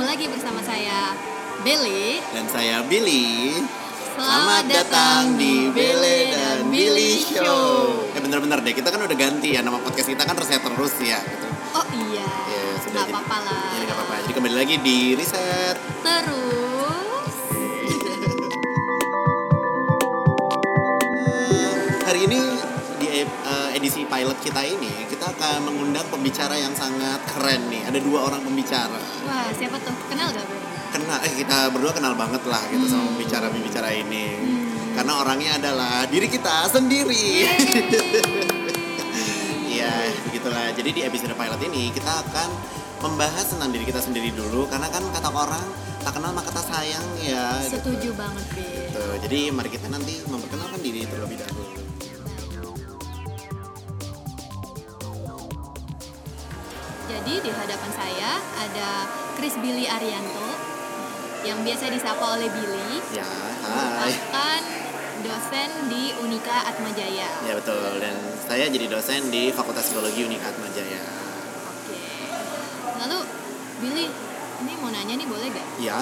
Ketemu lagi bersama saya Bele. Dan saya Billy. Selamat, datang di Bele dan Billy Show. Eh bener-bener deh, kita kan udah ganti ya nama podcast kita kan reset terus ya gitu. Oh iya. Ya sudah. Jadi- apa-apa lah. Ya nggak apa-apa. Jadi kembali lagi di riset. Terus pilot kita ini kita akan mengundang pembicara yang sangat keren nih. Ada dua orang pembicara. wah siapa tuh? Kenal gak Bel? Kenal eh kita berdua kenal banget lah gitu sama pembicara-pembicara ini. Karena orangnya adalah diri kita sendiri. Iya, begitulah. Jadi di episode pilot ini kita akan membahas tentang diri kita sendiri dulu karena kan kata orang tak kenal maka tak sayang ya. gitu. Setuju banget Bel. Tuh, jadi mari kita nanti memperkenalkan Jadi di hadapan saya ada Chris Billy Arianto yang biasa disapa oleh Billy. Ya, hai. merupakan dosen di Unika Atmajaya. Ya betul. Dan saya jadi dosen di Fakultas Psikologi Unika Atmajaya. Oke. Lalu Billy, ini mau nanya nih boleh gak? Ya,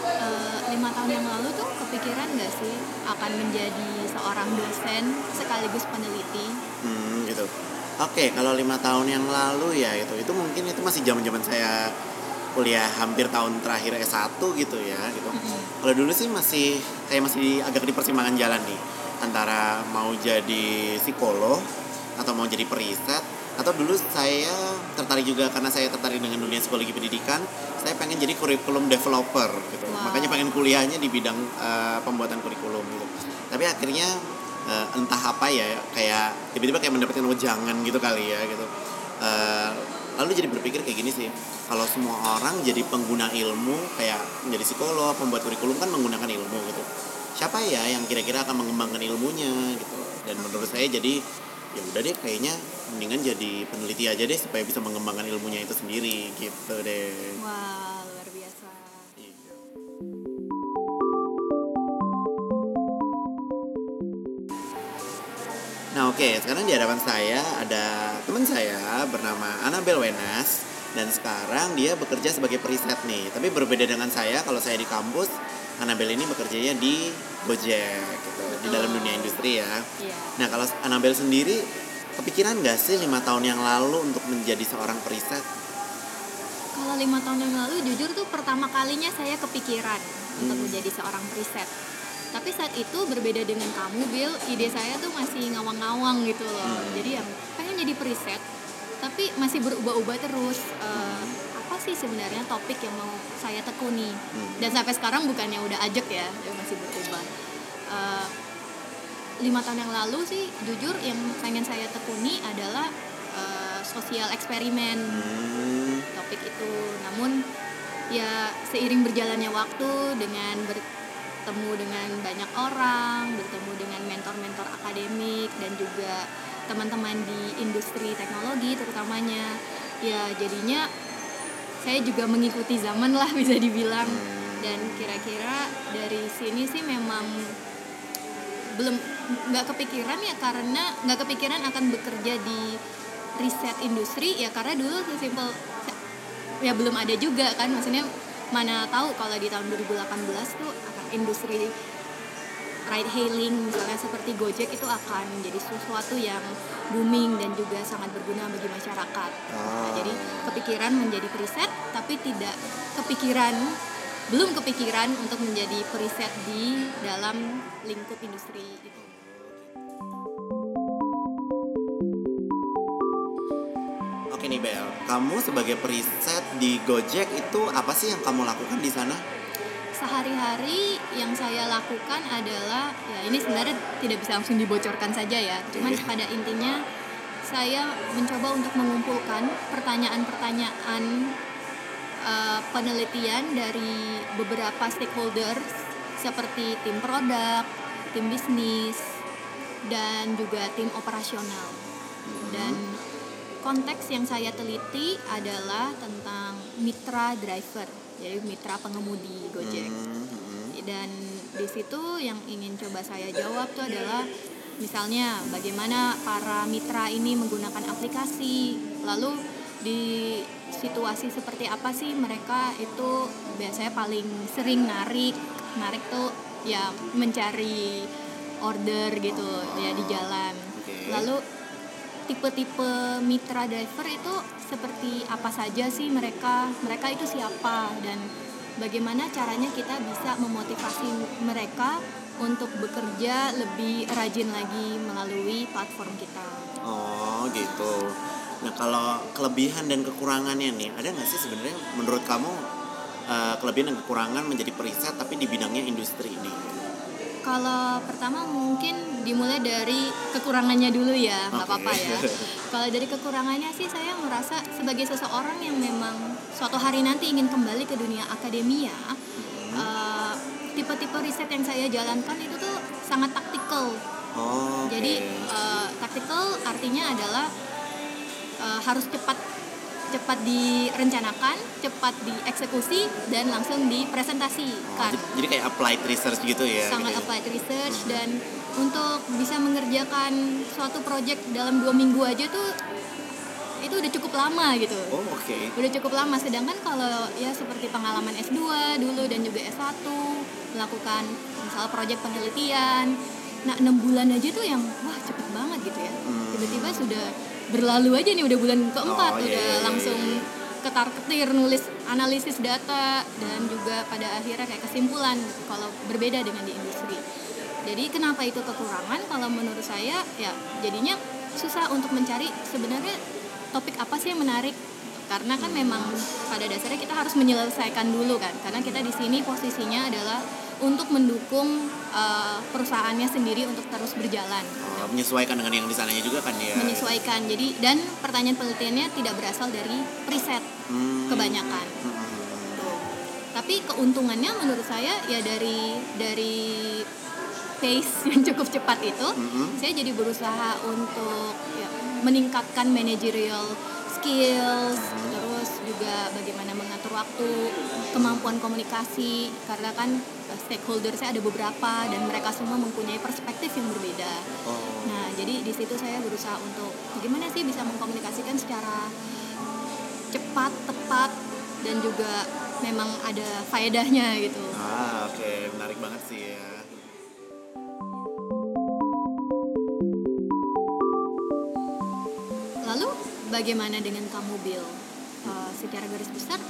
Eh, lima tahun yang lalu tuh kepikiran gak sih akan menjadi seorang dosen sekaligus peneliti? hmm, gitu. Oke, kalau lima tahun yang lalu ya itu itu mungkin itu masih zaman-zaman saya kuliah hampir tahun terakhir S1 gitu ya gitu. Kalau dulu sih masih kayak masih agak di persimpangan jalan nih antara mau jadi psikolog atau mau jadi periset atau dulu saya tertarik juga karena saya tertarik dengan dunia psikologi pendidikan saya pengen jadi kurikulum developer gitu Wow. makanya pengen kuliahnya di bidang eh, pembuatan kurikulum gitu tapi akhirnya eh, entah apa ya kayak tiba-tiba kayak mendapatkan wejangan gitu kali ya gitu. Eh, lalu jadi berpikir kayak gini sih kalau semua orang jadi pengguna ilmu kayak menjadi psikolog pembuat kurikulum kan menggunakan ilmu gitu. Siapa ya yang kira-kira akan mengembangkan ilmunya gitu. Dan menurut saya jadi ya udah deh kayaknya mendingan jadi peneliti aja deh supaya bisa mengembangkan ilmunya itu sendiri gitu deh. Wah, oke, sekarang di hadapan saya ada teman saya bernama Anabel Wenas dan sekarang dia bekerja sebagai periset nih. Tapi berbeda dengan saya, kalau saya di kampus, Anabel ini bekerjanya di Gojek gitu, di dalam dunia industri ya. Iya. Nah kalau Anabel sendiri, kepikiran nggak sih lima tahun yang lalu untuk menjadi seorang periset? Kalau lima tahun yang lalu jujur tuh pertama kalinya saya kepikiran untuk Hmm. menjadi seorang periset. Tapi saat itu berbeda dengan kamu, Bill, ide saya tuh masih ngawang-ngawang gitu loh. Hmm. Jadi yang pengen jadi periset, tapi masih berubah-ubah terus. Eh, apa sih sebenarnya topik yang mau saya tekuni? Hmm. Dan sampai sekarang bukannya udah ajak ya, masih berubah. Eh, lima tahun yang lalu sih, jujur yang pengen saya tekuni adalah eh, sosial eksperimen Hmm, topik itu. Namun ya seiring berjalannya waktu dengan bertemu dengan banyak orang, bertemu dengan mentor-mentor akademik dan juga teman-teman di industri teknologi terutamanya, ya jadinya saya juga mengikuti zaman lah bisa dibilang. Hmm. Dan kira-kira dari sini sih memang belum nggak kepikiran ya karena nggak kepikiran akan bekerja di riset industri ya karena dulu sesimpel ya belum ada juga kan maksudnya mana tahu kalau di tahun 2018 tuh industri ride hailing misalnya seperti Gojek itu akan menjadi sesuatu yang booming dan juga sangat berguna bagi masyarakat. Nah, Ah. jadi kepikiran menjadi periset tapi tidak kepikiran belum kepikiran untuk menjadi periset di dalam lingkup industri gitu. Oke nih Bel, kamu sebagai periset di Gojek itu apa sih yang kamu lakukan di sana? Sehari-hari yang saya lakukan adalah ya ini sebenarnya tidak bisa langsung dibocorkan saja ya. Cuman Iya. pada intinya saya mencoba untuk mengumpulkan pertanyaan-pertanyaan eh, penelitian dari beberapa stakeholders seperti tim produk, tim bisnis, dan juga tim operasional. Dan konteks yang saya teliti adalah tentang mitra driver, jadi mitra pengemudi Gojek. Hmm, hmm. Dan di situ yang ingin coba saya jawab tuh adalah misalnya bagaimana para mitra ini menggunakan aplikasi, lalu di situasi seperti apa sih mereka itu biasanya paling sering narik narik tuh ya mencari order gitu ya di jalan lalu tipe-tipe mitra driver itu seperti apa saja sih mereka mereka itu siapa dan bagaimana caranya kita bisa memotivasi mereka untuk bekerja lebih rajin lagi melalui platform kita Oh gitu. Nah kalau kelebihan dan kekurangannya nih, ada nggak sih sebenarnya menurut kamu eh, kelebihan dan kekurangan menjadi periset tapi di bidangnya industri ini? Kalau pertama mungkin dimulai dari kekurangannya dulu ya, nggak Oke. apa-apa ya. Kalau dari kekurangannya sih saya merasa sebagai seseorang yang memang suatu hari nanti ingin kembali ke dunia akademia, eh, tipe-tipe riset yang saya jalankan itu tuh sangat taktikal. Oh. oke. Jadi eh, taktikal artinya adalah eh, harus cepat cepat direncanakan, cepat dieksekusi dan langsung dipresentasi. Oh, Kar- jadi, kayak applied research gitu ya? sangat gitu ya? applied research dan untuk bisa mengerjakan suatu project dalam dua minggu aja tuh itu udah cukup lama gitu Oh oke. udah cukup lama sedangkan kalau ya seperti pengalaman S2 dulu dan juga S1 melakukan misalnya project penelitian nah enam bulan aja tuh yang wah cepet banget gitu ya Hmm. tiba-tiba sudah berlalu aja nih udah bulan keempat Oh, iya, udah iya, iya, langsung iya. ketar ketir nulis analisis data dan juga pada akhirnya kayak kesimpulan kalau berbeda dengan di industri. Jadi kenapa itu kekurangan? Kalau menurut saya ya jadinya susah untuk mencari sebenarnya topik apa sih yang menarik. Karena kan memang pada dasarnya kita harus menyelesaikan dulu kan karena kita di sini posisinya adalah untuk mendukung uh, perusahaannya sendiri untuk terus berjalan Oh, menyesuaikan dengan yang di sananya juga kan ya? menyesuaikan jadi dan pertanyaan penelitiannya tidak berasal dari preset Hmm. kebanyakan Hmm. Tuh. tapi keuntungannya menurut saya ya dari dari pace yang cukup cepat itu Mhm. saya jadi berusaha untuk ya, meningkatkan managerial skills terus juga bagaimana mengatur waktu kemampuan komunikasi karena kan stakeholder saya ada beberapa dan mereka semua mempunyai perspektif yang berbeda Oh. Nah, jadi di situ saya berusaha untuk bagaimana sih bisa mengkomunikasikan secara cepat, tepat, dan juga memang ada faedahnya gitu. Ah oke menarik banget sih ya. Lalu bagaimana dengan kamu, Bill? Eh, secara garis besar,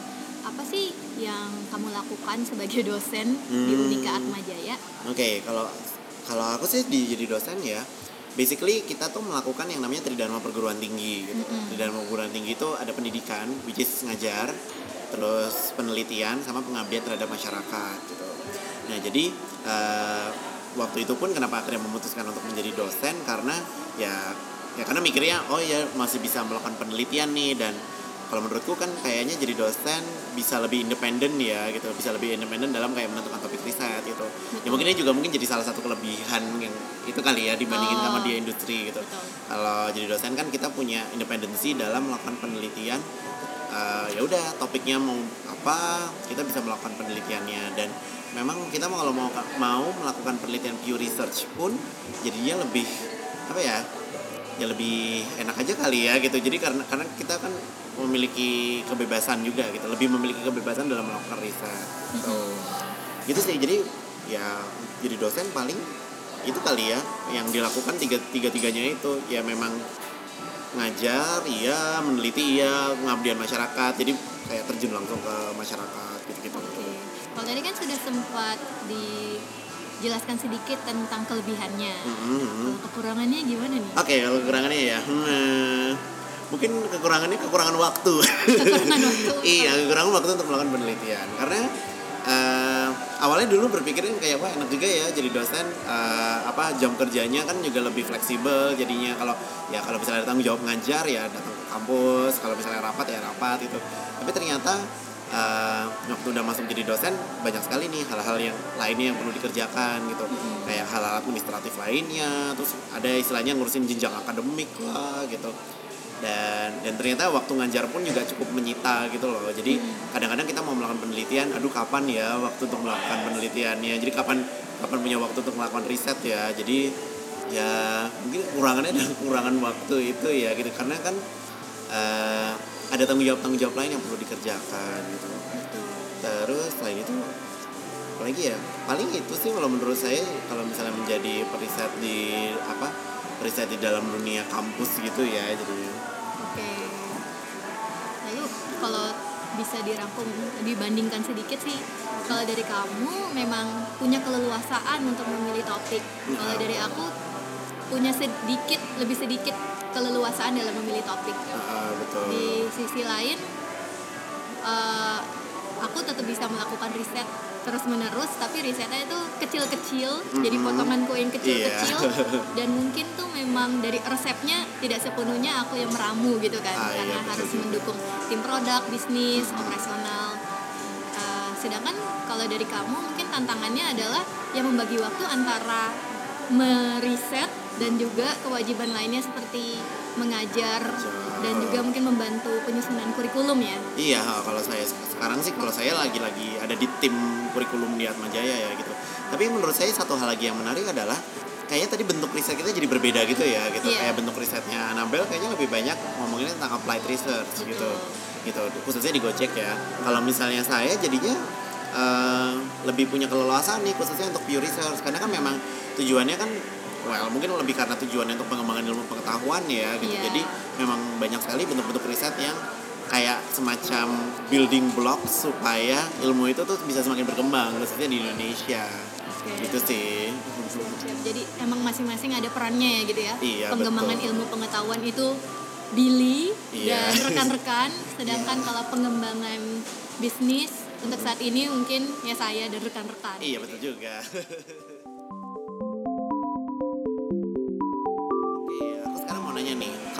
apa sih yang kamu lakukan sebagai dosen di Hmm. Unika Atmajaya? Oke, kalau kalau aku sih di, jadi dosen ya, basically kita tuh melakukan yang namanya tridharma perguruan tinggi gitu. Mm-mm. Tridharma perguruan tinggi itu ada pendidikan, which is ngajar, terus penelitian sama pengabdian terhadap masyarakat gitu. Nah, jadi eh, waktu itu pun kenapa akhirnya memutuskan untuk menjadi dosen karena ya ya karena mikirnya oh ya masih bisa melakukan penelitian nih dan kalau menurutku kan kayaknya jadi dosen bisa lebih independen ya gitu bisa lebih independen dalam kayak menentukan topik riset gitu ya mungkin ini juga mungkin jadi salah satu kelebihan yang itu kali ya dibandingin Oh. sama dia industri gitu Betul. kalau jadi dosen kan kita punya independensi dalam melakukan penelitian Eh, ya udah topiknya mau apa kita bisa melakukan penelitiannya dan memang kita mau kalau mau mau melakukan penelitian pure research pun jadinya lebih apa ya ya lebih enak aja kali ya gitu jadi karena karena kita kan memiliki kebebasan juga gitu. Lebih memiliki kebebasan dalam melakukan riset. Gitu gitu sih. Jadi ya jadi dosen paling itu kali ya yang dilakukan tiga tiga tiganya itu. Ya memang ngajar iya meneliti iya pengabdian masyarakat. Jadi kayak terjun langsung ke masyarakat gitu gitu Oke. Kalau tadi kan sudah sempat dijelaskan sedikit tentang kelebihannya. Kalau kekurangannya gimana nih? oke kalau kekurangannya ya hmm, mungkin kekurangannya kekurangan waktu. Kekurangan waktu. iya kekurangan waktu untuk melakukan penelitian. Karena eh, awalnya dulu berpikirin kayak wah enak juga ya jadi dosen. Eh, apa jam kerjanya kan juga lebih fleksibel jadinya. Kalau ya kalau misalnya ada tanggung jawab ngajar ya datang ke kampus. Kalau misalnya rapat ya rapat itu tapi ternyata eh, waktu udah masuk jadi dosen banyak sekali nih hal-hal yang lainnya yang perlu dikerjakan gitu. Kayak hal-hal administratif lainnya terus ada istilahnya ngurusin jenjang akademik lah gitu dan dan ternyata waktu ngajar pun juga cukup menyita gitu loh. Jadi kadang-kadang kita mau melakukan penelitian aduh kapan ya waktu untuk melakukan penelitiannya? Jadi kapan kapan punya waktu untuk melakukan riset ya. Jadi ya mungkin kekurangannya adalah kekurangan waktu itu ya gitu. Karena kan eh, ada tanggung jawab tanggung jawab lain yang perlu dikerjakan gitu. Terus selain itu apalagi ya paling itu sih kalau menurut saya kalau misalnya menjadi periset di apa periset di dalam dunia kampus gitu ya jadi bisa dirangkum dibandingkan sedikit sih. Kalau dari kamu memang punya keleluasaan untuk memilih topik. Kalau dari aku punya sedikit lebih sedikit keleluasaan dalam memilih topik. Ah, betul. Di sisi lain eh, aku tetap bisa melakukan riset terus menerus tapi risetnya itu kecil-kecil jadi Mhm. potongan koin kecil-kecil Iya. dan mungkin tuh memang dari resepnya tidak sepenuhnya aku yang meramu gitu kan Ah, iya, karena betul harus juga. mendukung tim produk bisnis operasional Eh, sedangkan kalau dari kamu mungkin tantangannya adalah yang membagi waktu antara meriset dan juga kewajiban lainnya seperti mengajar dan juga mungkin membantu penyusunan kurikulum ya Iya, kalau saya sekarang sih kalau saya lagi-lagi ada di tim kurikulum di Atmajaya ya gitu. Tapi menurut saya satu hal lagi yang menarik adalah kayaknya tadi bentuk riset kita jadi berbeda gitu ya gitu. Iya. Kayak bentuk risetnya Anabel kayaknya lebih banyak ngomongin tentang applied research gitu. Gitu. Khususnya di Gojek ya. Kalau misalnya saya jadinya eh, lebih punya keleluasaan nih khususnya untuk pure research karena kan memang tujuannya kan well mungkin lebih karena tujuannya untuk pengembangan ilmu pengetahuan ya gitu. Iya. Jadi memang banyak sekali bentuk-bentuk riset yang kayak semacam building block supaya ilmu itu tuh bisa semakin berkembang khususnya di Indonesia Oke. gitu sih Siap. Jadi emang masing-masing ada perannya ya gitu ya. Iya, Pengembangan betul. ilmu pengetahuan itu Billy Iya. dan rekan-rekan, sedangkan kalau pengembangan bisnis untuk saat ini mungkin ya saya dan rekan-rekan. iya betul juga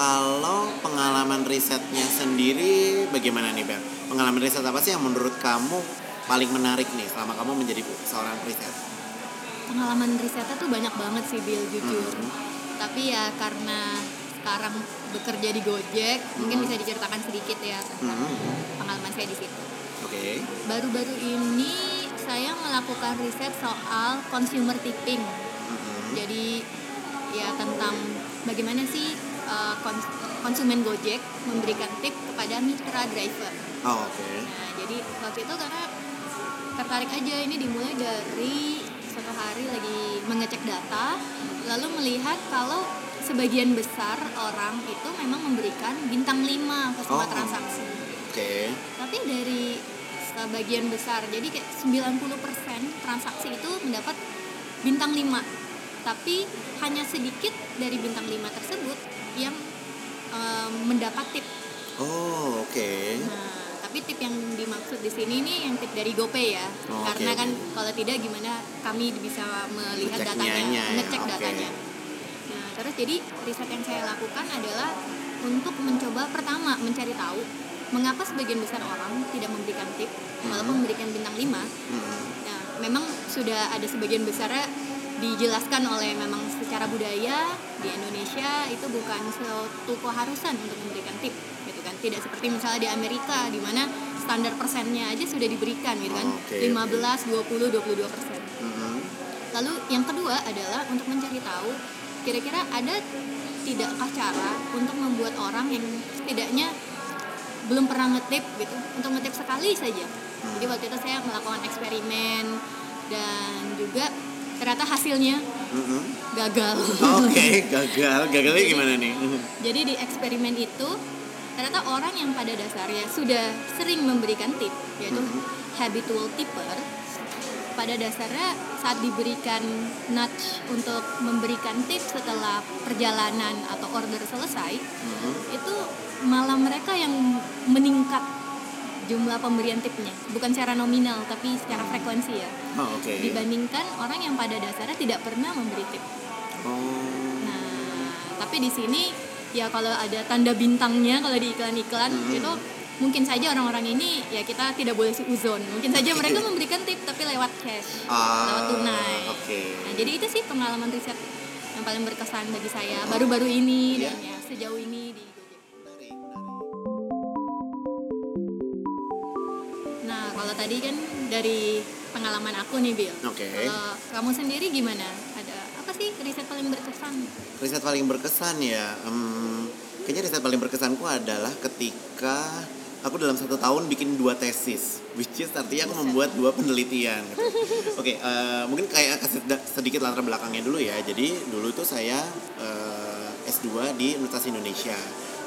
kalau pengalaman risetnya sendiri bagaimana nih Bel? pengalaman riset apa sih yang menurut kamu paling menarik nih selama kamu menjadi seorang riset Pengalaman risetnya tuh banyak banget sih Bill jujur. Mhm. Tapi ya karena sekarang bekerja di Gojek, mungkin bisa diceritakan sedikit ya tentang Mhm. pengalaman saya di situ. oke Baru-baru ini saya melakukan riset soal consumer tipping. Mhm. Jadi ya tentang bagaimana sih uh, kons- konsumen Gojek memberikan tip kepada mitra driver. oh oke Nah, jadi waktu itu karena tertarik aja ini dimulai dari suatu hari lagi mengecek data, lalu melihat kalau sebagian besar orang itu memang memberikan bintang 5 ke semua Oh. transaksi. oke Tapi dari sebagian besar, jadi kayak 90% transaksi itu mendapat bintang 5. Tapi hanya sedikit dari bintang 5 tersebut yang em, mendapat tip. oh oke Nah, tapi tip yang dimaksud di sini nih yang tip dari GoPay ya. Oh, Karena kan kalau tidak gimana kami bisa melihat Ngeceknya datanya, ya, ngecek oke. datanya. Nah, terus jadi riset yang saya lakukan adalah untuk mencoba pertama mencari tahu mengapa sebagian besar orang tidak memberikan tip walaupun memberikan bintang 5. Mhm. Nah, memang sudah ada sebagian besarnya dijelaskan oleh memang secara budaya di Indonesia itu bukan suatu keharusan untuk memberikan tip gitu kan. Tidak seperti misalnya di Amerika di mana standar persennya aja sudah diberikan gitu kan. Oke, 15 20 22 persen. Mhm. lalu yang kedua adalah untuk mencari tahu kira-kira ada tidakkah cara untuk membuat orang yang setidaknya belum pernah ngetip gitu untuk ngetip sekali saja. Jadi waktu itu saya melakukan eksperimen dan juga ternyata hasilnya Mhm. gagal Oke, gagal. Gagalnya gimana nih? jadi di eksperimen itu ternyata orang yang pada dasarnya sudah sering memberikan tip yaitu habitual tipper pada dasarnya saat diberikan nudge untuk memberikan tip setelah perjalanan atau order selesai Mhm. itu malah mereka yang meningkat jumlah pemberian tipnya bukan secara nominal tapi secara frekuensi ya Oh, oke. dibandingkan orang yang pada dasarnya tidak pernah memberi tip Oh. Nah, tapi di sini ya kalau ada tanda bintangnya kalau di iklan-iklan Hmm. itu mungkin saja orang-orang ini ya kita tidak boleh suuzon. Mungkin saja mereka memberikan tip tapi lewat cash, Ah, lewat tunai. Oke. Nah, jadi itu sih pengalaman riset yang paling berkesan bagi saya baru-baru ini Iya. dan ya sejauh ini di tadi kan dari pengalaman aku nih, Bill. Oke. Kalau kamu sendiri gimana? Ada apa sih riset paling berkesan? Riset paling berkesan ya. em, kayaknya riset paling berkesanku adalah ketika aku dalam satu tahun bikin dua tesis, which is artinya aku membuat dua penelitian. Gitu. Oke, eh, mungkin kayak kasih sedikit latar belakangnya dulu ya. Jadi dulu itu saya eh, S2 di Universitas Indonesia,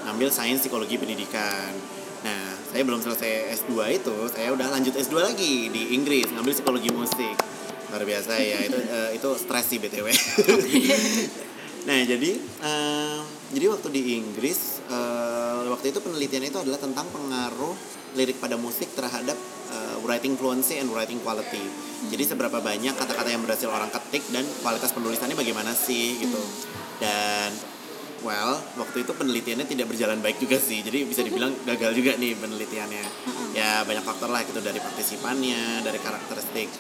ngambil sains psikologi pendidikan. Nah, saya belum selesai S2 itu, saya udah lanjut S2 lagi di Inggris, ngambil psikologi musik. Luar biasa ya, itu eh, itu stres sih BTW. Nah jadi eh, jadi waktu di Inggris eh, waktu itu penelitian itu adalah tentang pengaruh lirik pada musik terhadap eh, writing fluency and writing quality. Jadi seberapa banyak kata-kata yang berhasil orang ketik dan kualitas penulisannya bagaimana sih gitu. Dan well waktu itu penelitiannya tidak berjalan baik juga sih. Jadi bisa dibilang gagal juga nih penelitiannya. Ya banyak faktor lah gitu dari partisipannya, dari karakteristik.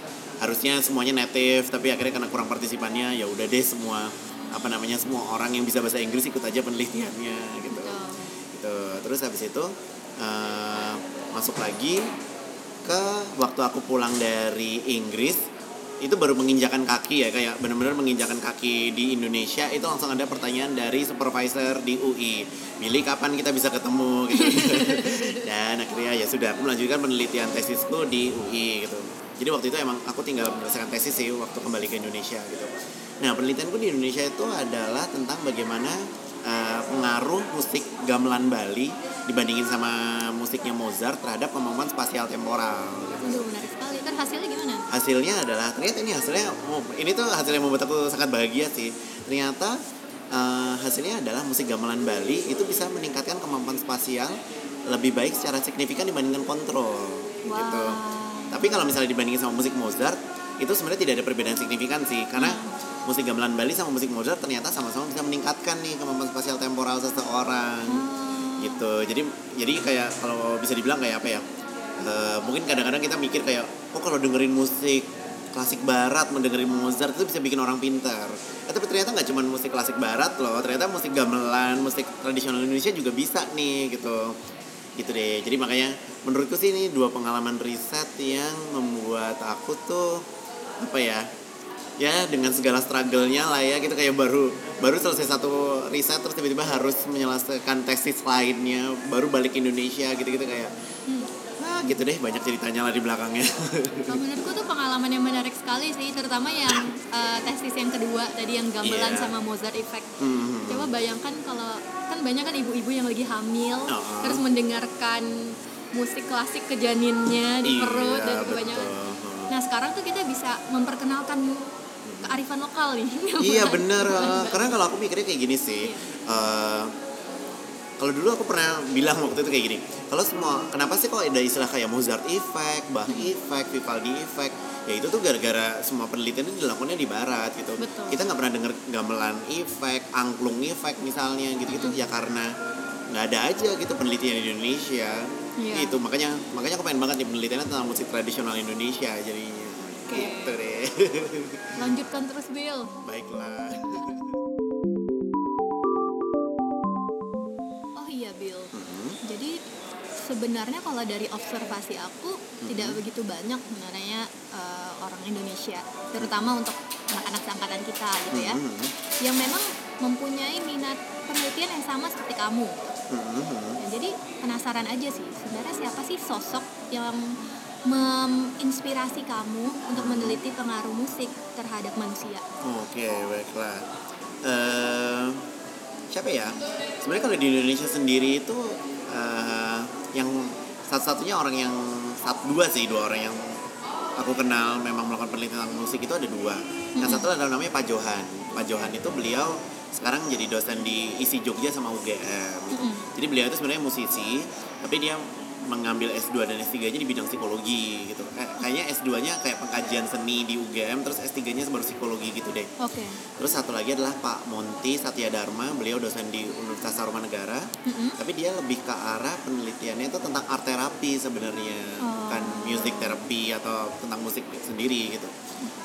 Harusnya semuanya native tapi akhirnya karena kurang partisipannya ya udah deh semua apa namanya semua orang yang bisa bahasa Inggris ikut aja penelitiannya gitu gitu terus habis itu eh, masuk lagi ke waktu aku pulang dari Inggris itu baru menginjakan kaki ya kayak benar-benar menginjakan kaki di Indonesia itu langsung ada pertanyaan dari supervisor di UI Billy kapan kita bisa ketemu gitu. Dan akhirnya ya sudah aku melanjutkan penelitian tesisku di UI gitu. Jadi waktu itu emang aku tinggal menyelesaikan tesis sih waktu kembali ke Indonesia gitu. Nah penelitianku di Indonesia itu adalah tentang bagaimana eh, pengaruh musik gamelan Bali dibandingin sama musiknya Mozart terhadap kemampuan spasial temporal gitu. Aduh, menarik sekali. Hasilnya gimana? hasilnya adalah ternyata ini hasilnya oh, ini tuh hasil yang membuat aku sangat bahagia sih. Ternyata eh, hasilnya adalah musik gamelan Bali itu bisa meningkatkan kemampuan spasial lebih baik secara signifikan dibandingkan kontrol. Wow. gitu tapi kalau misalnya dibandingin sama musik Mozart itu sebenarnya tidak ada perbedaan signifikan sih. Karena musik gamelan Bali sama musik Mozart ternyata sama-sama bisa meningkatkan nih kemampuan spasial temporal seseorang. Oh. gitu. Jadi jadi kayak kalau bisa dibilang kayak apa ya eh, mungkin kadang-kadang kita mikir kayak oh kalau dengerin musik klasik barat mendengerin Mozart itu bisa bikin orang pintar. Eh, tapi ternyata nggak cuma musik klasik barat loh ternyata musik gamelan musik tradisional Indonesia juga bisa nih gitu. Gitu deh. Jadi makanya menurutku sih ini dua pengalaman riset yang membuat aku tuh apa ya ya dengan segala struggle-nya lah ya kita kayak baru baru selesai satu riset terus tiba-tiba harus menyelesaikan tesis lainnya baru balik Indonesia gitu-gitu kayak. Ah gitu deh banyak ceritanya lah di belakangnya Kalau menurutku tuh pengalaman yang menarik sekali sih, terutama yang eh, tesis yang kedua tadi yang gamelan Iya. sama Mozart Effect. Hmm. Coba bayangkan kalau kan banyak kan ibu-ibu yang lagi hamil Oh. terus mendengarkan musik klasik ke janinnya di Iya, perut dan kebanyakan. betul. Nah sekarang tuh kita bisa memperkenalkan kearifan lokal nih. iya bener eh, karena kalau aku mikirnya kayak gini sih eh, kalau dulu aku pernah bilang waktu itu kayak gini kalau semua kenapa sih kok ada istilah kayak Mozart effect, Bach effect, Vivaldi effect ya itu tuh gara-gara semua penelitian itu dilakukannya di barat gitu Betul. kita nggak pernah denger gamelan effect, angklung effect misalnya gitu-gitu ya karena nggak ada aja gitu penelitian di Indonesia Iya. gitu makanya makanya aku pengen banget nih penelitiannya tentang musik tradisional Indonesia jadinya Oke. gitu deh Lanjutkan terus Bill. baiklah sebenarnya kalau dari observasi aku tidak begitu banyak sebenarnya eh, orang Indonesia, terutama untuk anak-anak seangkatan kita gitu ya, Mhm. yang memang mempunyai minat penelitian yang sama seperti kamu. Mhm. Ya, jadi penasaran aja sih, sebenarnya siapa sih sosok yang menginspirasi kamu untuk meneliti pengaruh musik terhadap manusia? Oke, baiklah. Eh, siapa ya? Sebenarnya kalau di Indonesia sendiri itu eh, yang satu-satunya orang yang satu dua sih dua orang yang aku kenal memang melakukan penelitian tentang musik itu ada dua. Yang satu adalah namanya Pak Johan. Pak Johan itu beliau sekarang jadi dosen di ISI Jogja sama UGM. gitu. Jadi beliau itu sebenarnya musisi, tapi dia mengambil S2 dan S3-nya di bidang psikologi gitu. Kayaknya S2-nya kayak pengkajian seni di UGM, terus S3-nya baru psikologi gitu deh. Oke. Terus satu lagi adalah Pak Monty Satya Dharma, beliau dosen di Universitas Tarumanegara. Mm-mm. Tapi dia lebih ke arah penelitiannya itu tentang art terapi sebenarnya, Oh. bukan music therapy atau tentang musik sendiri gitu.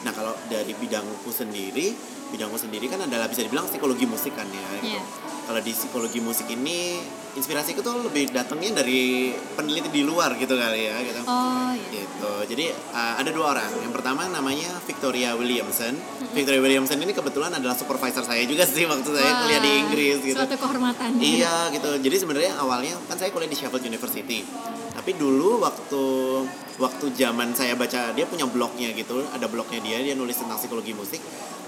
Nah kalau dari bidangku sendiri, bidangku sendiri kan adalah bisa dibilang psikologi musik kan ya. Gitu. Iya. Kalau di psikologi musik ini inspirasiku tuh lebih datangnya dari peneliti di luar gitu kali ya gitu. Oh iya. Gitu. Jadi uh, ada dua orang. Yang pertama namanya Victoria Williamson. Victoria Williamson ini kebetulan adalah supervisor saya juga sih waktu saya Wah, kuliah di Inggris gitu. suatu kehormatan. Iya gitu. Jadi sebenarnya awalnya kan saya kuliah di Sheffield University. Tapi dulu waktu waktu zaman saya baca dia punya blognya gitu, ada blognya dia dia nulis tentang psikologi musik.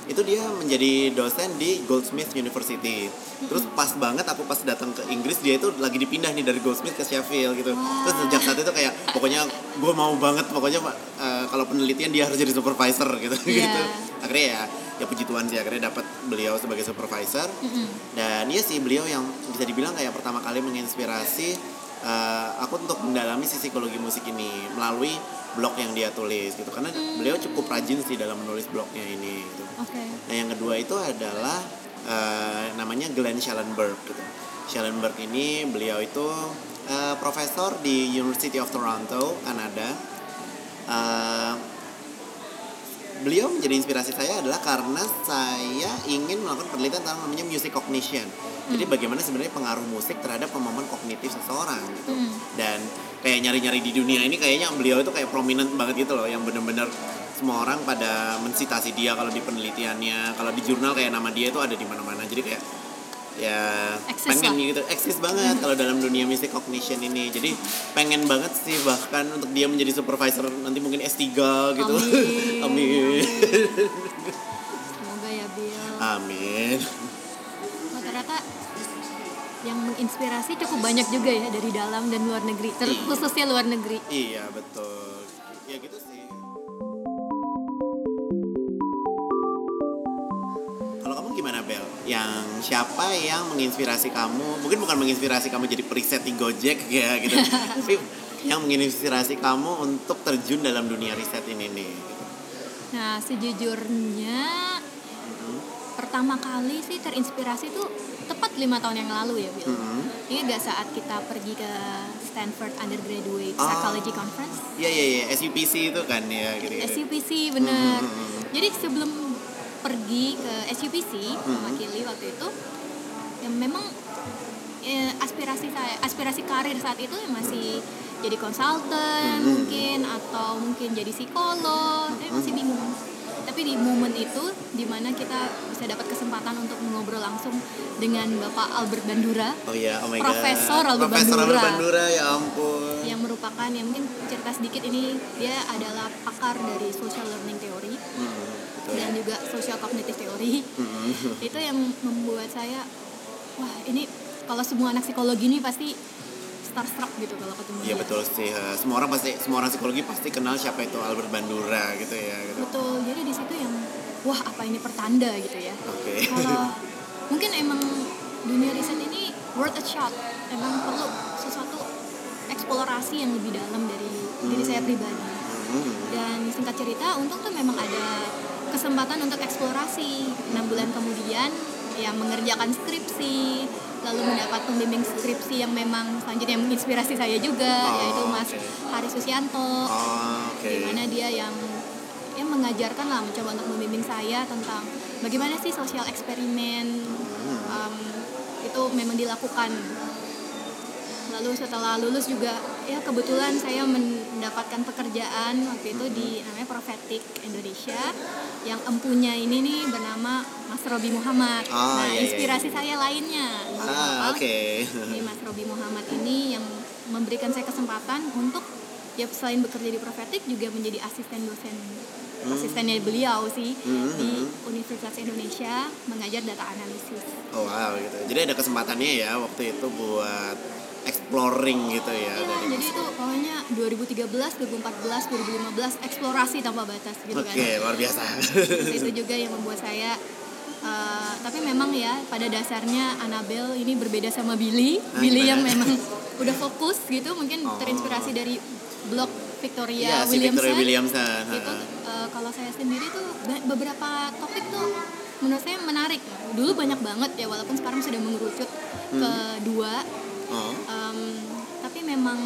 Itu dia menjadi dosen di Goldsmith University. Terus pas banget aku pas datang ke Inggris dia itu lagi dipindah nih dari Goldsmith ke Sheffield gitu. Terus sejak saat itu kayak pokoknya gue mau banget pokoknya eh, kalau penelitian dia harus jadi supervisor gitu Iya. gitu. Akhirnya ya ya puji Tuhan sih akhirnya dapat beliau sebagai supervisor Mm-mm. dan iya sih beliau yang bisa dibilang kayak pertama kali menginspirasi eh, aku untuk mendalami sisi psikologi musik ini melalui blog yang dia tulis gitu karena beliau cukup rajin sih dalam menulis blognya ini gitu. oke Nah yang kedua itu adalah eh, namanya Glenn Schellenberg gitu. Schellenberg ini beliau itu eh, profesor di University of Toronto Kanada. Eh, beliau menjadi inspirasi saya adalah karena saya ingin melakukan penelitian tentang namanya music cognition. Jadi bagaimana sebenarnya pengaruh musik terhadap kemampuan kognitif seseorang gitu. Hmm. Dan kayak nyari-nyari di dunia ini kayaknya beliau itu kayak prominent banget gitu loh yang bener-bener semua orang pada mensitasi dia kalau di penelitiannya, kalau di jurnal kayak nama dia itu ada di mana-mana. Jadi kayak ya Eksis pengen lah. gitu eksis banget kalau dalam dunia music cognition ini. Jadi pengen banget sih bahkan untuk dia menjadi supervisor nanti mungkin S3 gitu. Amin. Amin. semoga ya Bill Amin. Yang menginspirasi cukup banyak juga ya dari dalam dan luar negeri ter- Iya. khususnya luar negeri Iya betul. Ya gitu sih. Kalau kamu gimana Bel? Yang siapa yang menginspirasi kamu? Mungkin bukan menginspirasi kamu jadi periset di Gojek ya gitu. Tapi yang menginspirasi kamu untuk terjun dalam dunia riset ini nih. Nah sejujurnya pertama kali sih terinspirasi tuh tepat lima tahun yang lalu ya Bill Mhm. ini gak saat kita pergi ke Stanford Undergraduate Ah. Psychology Conference Iya iya iya SUPC itu kan ya gitu. SUPC bener Mhm. jadi sebelum pergi ke SUPC Hmm. mewakili waktu itu ya memang eh, aspirasi saya aspirasi karir saat itu ya masih jadi konsultan Hmm. mungkin atau mungkin jadi psikolog saya masih bingung tapi di momen itu di mana kita bisa dapat kesempatan untuk mengobrol langsung dengan Bapak Albert Bandura Oh iya, oh my Profesor god. Albert Profesor Albert Bandura. Bandura ya ampun. yang merupakan ya mungkin cerita sedikit ini dia adalah pakar dari social learning theory Hmm, betul. dan juga social cognitive theory Hmm. itu yang membuat saya wah ini kalau semua anak psikologi ini pasti starstruck gitu kalau ketemu Iya betul sih. eh, Semua orang pasti semua orang psikologi pasti kenal siapa itu Albert Bandura gitu ya gitu. betul jadi di situ yang wah apa ini pertanda gitu ya Oke. kalau mungkin emang dunia riset ini worth a shot emang perlu sesuatu eksplorasi yang lebih dalam dari diri saya pribadi Hmm. dan singkat cerita untung tuh memang ada kesempatan untuk eksplorasi enam bulan kemudian ya mengerjakan skripsi lalu mendapat pembimbing skripsi yang memang selanjutnya menginspirasi saya juga Oh, yaitu Mas oke. Hari Susianto Oh, oke. di mana dia yang yang mengajarkan lah mencoba untuk membimbing saya tentang bagaimana sih sosial eksperimen Hmm. um, itu memang dilakukan lalu setelah lulus juga ya kebetulan saya mendapatkan pekerjaan waktu itu di namanya Prophetic Indonesia yang empunya ini nih bernama Mas Robi Muhammad Ah, nah iya, iya, inspirasi iya. saya lainnya Ah, Apa? oke. Jadi Mas Robi Muhammad ini yang memberikan saya kesempatan untuk ya selain bekerja di Prophetic juga menjadi asisten dosen asistennya beliau sih Hmm, di hmm. Universitas Indonesia mengajar data analisis. Oh, wow gitu. Jadi ada kesempatannya ya waktu itu buat exploring gitu ya Iya, dari jadi itu pokoknya 2013, 2014, 2015 eksplorasi tanpa batas gitu Oke, kan. luar biasa. Terus itu juga yang membuat saya eh, tapi memang ya pada dasarnya Annabelle ini berbeda sama Billy. Ah, Billy gimana? yang memang udah fokus gitu, mungkin Oh. terinspirasi dari blog Victoria si Williamson. Victoria Williamson. Itu eh, kalau saya sendiri tuh beberapa topik tuh menurut saya menarik. Dulu banyak banget ya walaupun sekarang sudah mengerucut Hmm. ke dua Oh. Em, tapi memang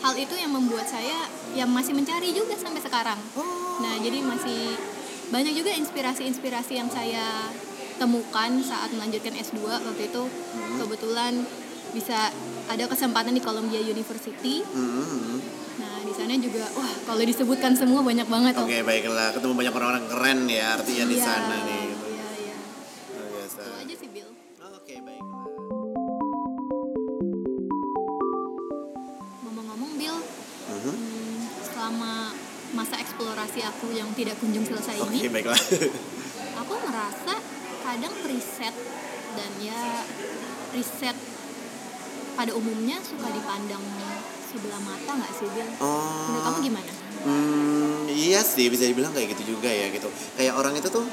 hal itu yang membuat saya yang masih mencari juga sampai sekarang. Oh. Nah, jadi masih banyak juga inspirasi-inspirasi yang saya temukan saat melanjutkan S2 waktu itu Hmm. kebetulan bisa ada kesempatan di Columbia University. Hmm. Nah, di sana juga wah kalau disebutkan semua banyak banget. Oke baiklah ketemu banyak orang-orang keren ya artinya di Iya, sana nih. Tidak kunjung selesai Oke ini, baiklah. aku merasa kadang riset dan ya riset pada umumnya suka dipandang sebelah mata nggak sih Bill? Menurut kamu gimana? Hmm, iya sih bisa dibilang kayak gitu juga ya gitu. Kayak orang itu tuh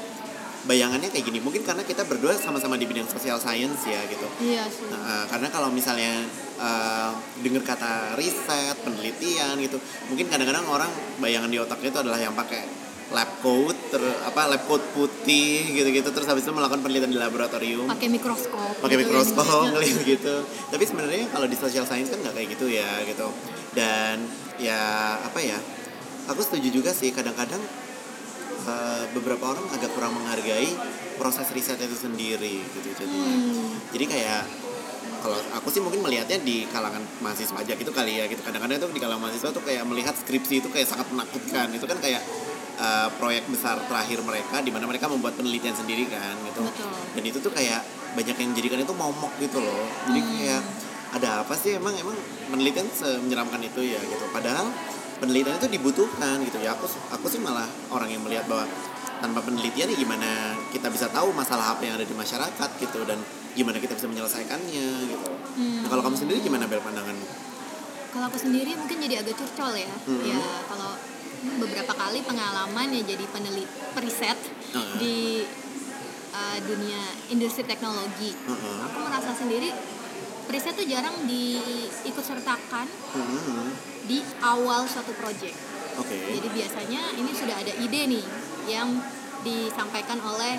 bayangannya kayak gini. Mungkin karena kita berdua sama-sama di bidang social science ya gitu. Iya sih. Nah, eh, karena kalau misalnya eh, dengar kata riset, penelitian gitu, mungkin kadang-kadang orang bayangan di otaknya itu adalah yang pakai lab coat, ter, apa lab coat putih gitu-gitu, terus habis itu melakukan penelitian di laboratorium, Pakai mikroskop. pakai gitu mikroskop kan. kali gitu. Tapi sebenarnya kalau di social science kan nggak kayak gitu ya gitu. Dan ya apa ya? Aku setuju juga sih kadang-kadang eh, beberapa orang agak kurang menghargai proses riset itu sendiri gitu jadinya. Hmm. Jadi kayak kalau aku sih mungkin melihatnya di kalangan mahasiswa aja gitu kali ya gitu kadang-kadang tuh di kalangan mahasiswa tuh kayak melihat skripsi itu kayak sangat menakutkan itu kan kayak uh, proyek besar terakhir mereka di mana mereka membuat penelitian sendiri kan gitu Betul. dan itu tuh kayak banyak yang menjadikan itu momok gitu loh jadi Hmm. kayak ada apa sih emang emang penelitian menyeramkan itu ya gitu padahal penelitian itu dibutuhkan gitu ya aku aku sih malah orang yang melihat bahwa tanpa penelitian ya gimana kita bisa tahu masalah apa yang ada di masyarakat gitu dan gimana kita bisa menyelesaikannya gitu Hmm. nah kalau kamu sendiri gimana bel pandanganmu Kalau aku sendiri mungkin jadi agak curcol ya. Mhm. Ya kalau beberapa kali pengalaman ya jadi penelit periset Heeh. di uh, dunia industri teknologi. Heeh. Aku merasa sendiri periset tuh jarang diikut sertakan Mhm. di awal suatu proyek. oke Jadi biasanya ini sudah ada ide nih yang disampaikan oleh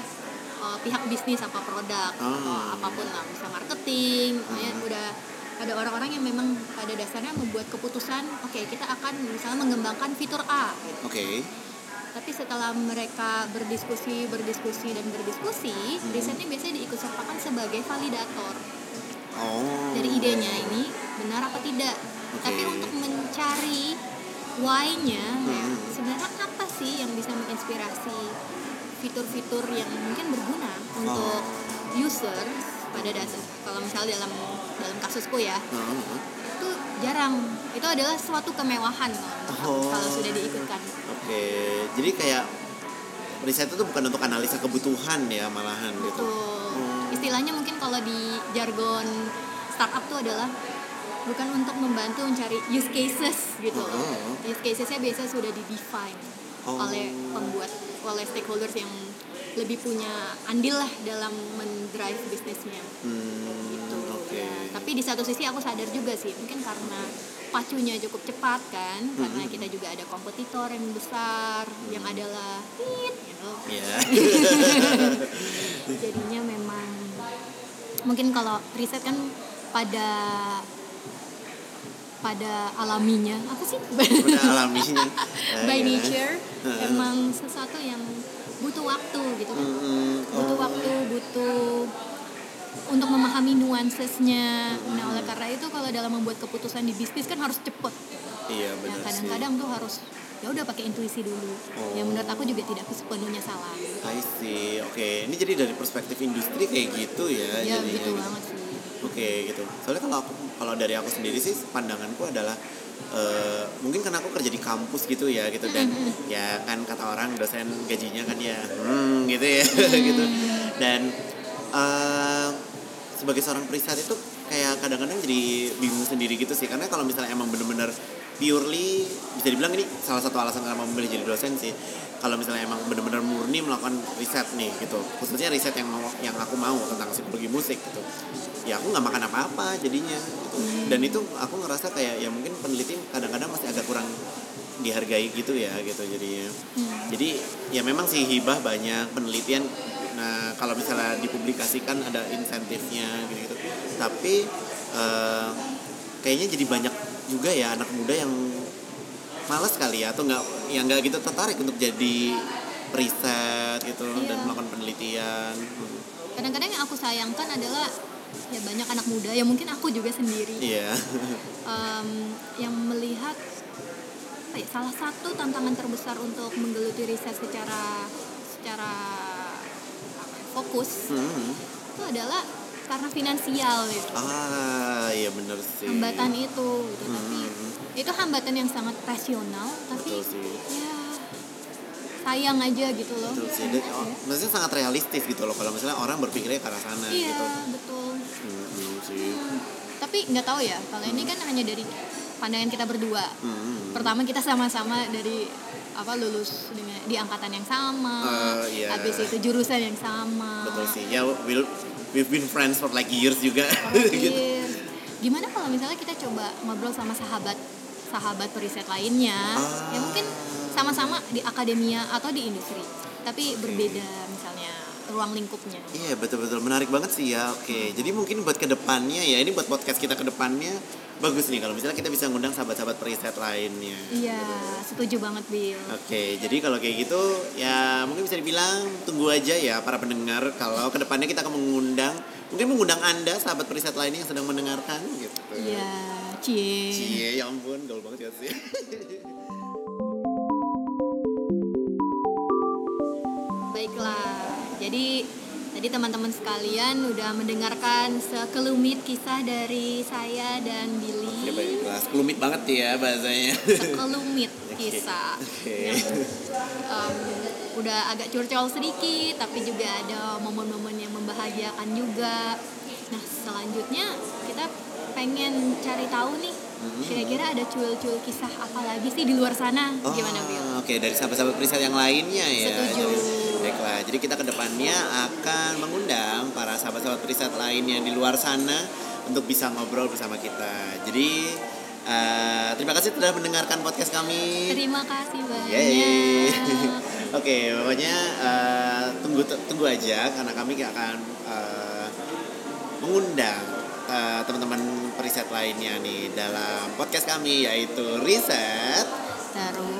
uh, pihak bisnis apa produk atau apa pun lah, bisa marketing, ya, Hmm. udah ada orang-orang yang memang pada dasarnya membuat keputusan, oke kita akan misalnya mengembangkan fitur A. gitu. oke Tapi setelah mereka berdiskusi, berdiskusi dan berdiskusi, Hmm. risetnya biasanya diikut sertakan sebagai validator oh dari idenya ini benar apa tidak. Oke. Tapi untuk mencari why-nya, ya, Hmm. sebenarnya apa sih yang bisa menginspirasi fitur-fitur yang mungkin berguna untuk Oh. Pada dasar. Kalau misalnya dalam dalam kasusku ya, Heeh. itu jarang. Itu adalah suatu kemewahan kalau, Oh. kalau sudah diikutkan. Oke, jadi kayak riset itu bukan untuk analisa kebutuhan ya malahan gitu. Betul. Hmm. Istilahnya mungkin kalau di jargon startup itu adalah bukan untuk membantu mencari use cases gitu. Oh. Use casesnya biasa sudah di define Oh. oleh pembuat oleh stakeholders yang lebih punya andil lah dalam mendrive bisnisnya Hmm, gitu. Oke. Ya, tapi di satu sisi aku sadar juga sih mungkin karena pacunya cukup cepat kan karena Hmm. kita juga ada kompetitor yang besar yang adalah tit gitu Ya. jadinya memang mungkin kalau riset kan pada pada alaminya apa sih Udah alaminya. By ya. nature emang sesuatu yang butuh waktu gitu kan Hmm, butuh oh. waktu butuh untuk memahami nuansesnya nah oleh karena itu kalau dalam membuat keputusan di bisnis kan harus cepet Iya nah benar sih. kadang-kadang tuh harus ya udah pakai intuisi dulu Oh. yang menurut aku juga tidak sepenuhnya salah I see. Oke, ini jadi dari perspektif industri kayak gitu ya. ya jadinya gitu banget sih Oke gitu. Soalnya kalau aku kalau dari aku sendiri sih pandanganku adalah eh, mungkin karena aku kerja di kampus gitu ya gitu dan ya kan kata orang dosen gajinya kan ya hmm gitu ya gitu. Dan eh, sebagai seorang periset itu kayak kadang-kadang jadi bingung sendiri gitu sih. Karena kalau misalnya emang bener-bener purely bisa dibilang ini salah satu alasan kenapa memilih jadi dosen sih kalau misalnya emang bener-bener murni melakukan riset nih gitu. Khususnya riset yang mau yang aku mau tentang psikologi musik gitu. Ya aku nggak makan apa-apa jadinya gitu. dan itu aku ngerasa kayak ya mungkin peneliti kadang-kadang masih agak kurang dihargai gitu ya gitu jadinya. Hmm. jadi ya memang sih hibah banyak penelitian. Nah kalau misalnya dipublikasikan ada insentifnya gitu gitu tapi eh, kayaknya jadi banyak juga ya anak muda yang malas kali ya atau nggak yang nggak gitu tertarik untuk jadi riset gitu Iya. dan melakukan penelitian Hmm. kadang-kadang yang aku sayangkan adalah ya banyak anak muda ya mungkin aku juga sendiri Iya. em, yang melihat apa ya, salah satu tantangan terbesar untuk menggeluti riset secara secara apa ya, fokus Hmm. itu adalah karena finansial gitu Ah, iya bener sih. hambatan itu gitu tapi Hmm. itu hambatan yang sangat rasional tapi Betul sih. ya sayang aja gitu loh Betul sih. Dan, oh, maksudnya sangat realistis gitu loh kalau misalnya orang berpikirnya ke arah sana iya gitu. betul Hmm, sih. Hmm, tapi nggak tahu ya kalau ini kan hanya dari pandangan kita berdua Hmm. pertama kita sama-sama dari apa lulus dengan di angkatan yang sama Eh, iya. habis itu jurusan yang sama Betul sih. Ya, we'll, we've been friends for like years juga. Terakhir, gitu. gimana kalau misalnya kita coba ngobrol sama sahabat sahabat periset lainnya Ah. ya mungkin sama-sama di akademia atau di industri tapi berbeda ruang lingkupnya Iya betul-betul menarik banget sih ya. Oke, jadi mungkin buat ke depannya ya ini buat podcast kita ke depannya bagus nih kalau misalnya kita bisa ngundang sahabat-sahabat periset lainnya. iya setuju banget Bill Oke, jadi kalau kayak gitu ya mungkin bisa dibilang tunggu aja ya para pendengar kalau ke depannya kita akan mengundang mungkin mengundang anda sahabat periset lainnya yang sedang mendengarkan gitu. iya cie Cie, ya ampun, gaul banget ya sih. Baiklah, jadi tadi teman-teman sekalian udah mendengarkan sekelumit kisah dari saya dan ya Billy. baiklah, sekelumit banget ya bahasanya. Sekelumit kisah Oke. yang em, udah agak curcol sedikit, tapi juga ada momen-momen yang membahagiakan juga. Nah selanjutnya kita pengen cari tahu nih, Hmm. kira-kira ada cuil-cuil kisah apa lagi sih di luar sana? Oh, Gimana Bill? Oke, dari sahabat-sahabat periset yang lainnya ya. Setuju. Jadi- Baiklah, jadi kita ke depannya akan mengundang para sahabat-sahabat periset lainnya di luar sana untuk bisa ngobrol bersama kita. Jadi eh, terima kasih sudah mendengarkan podcast kami. Terima kasih banyak. Yeay. Oke, pokoknya eh, tunggu tunggu aja karena kami akan eh, mengundang eh, teman-teman periset lainnya nih dalam podcast kami yaitu riset Terus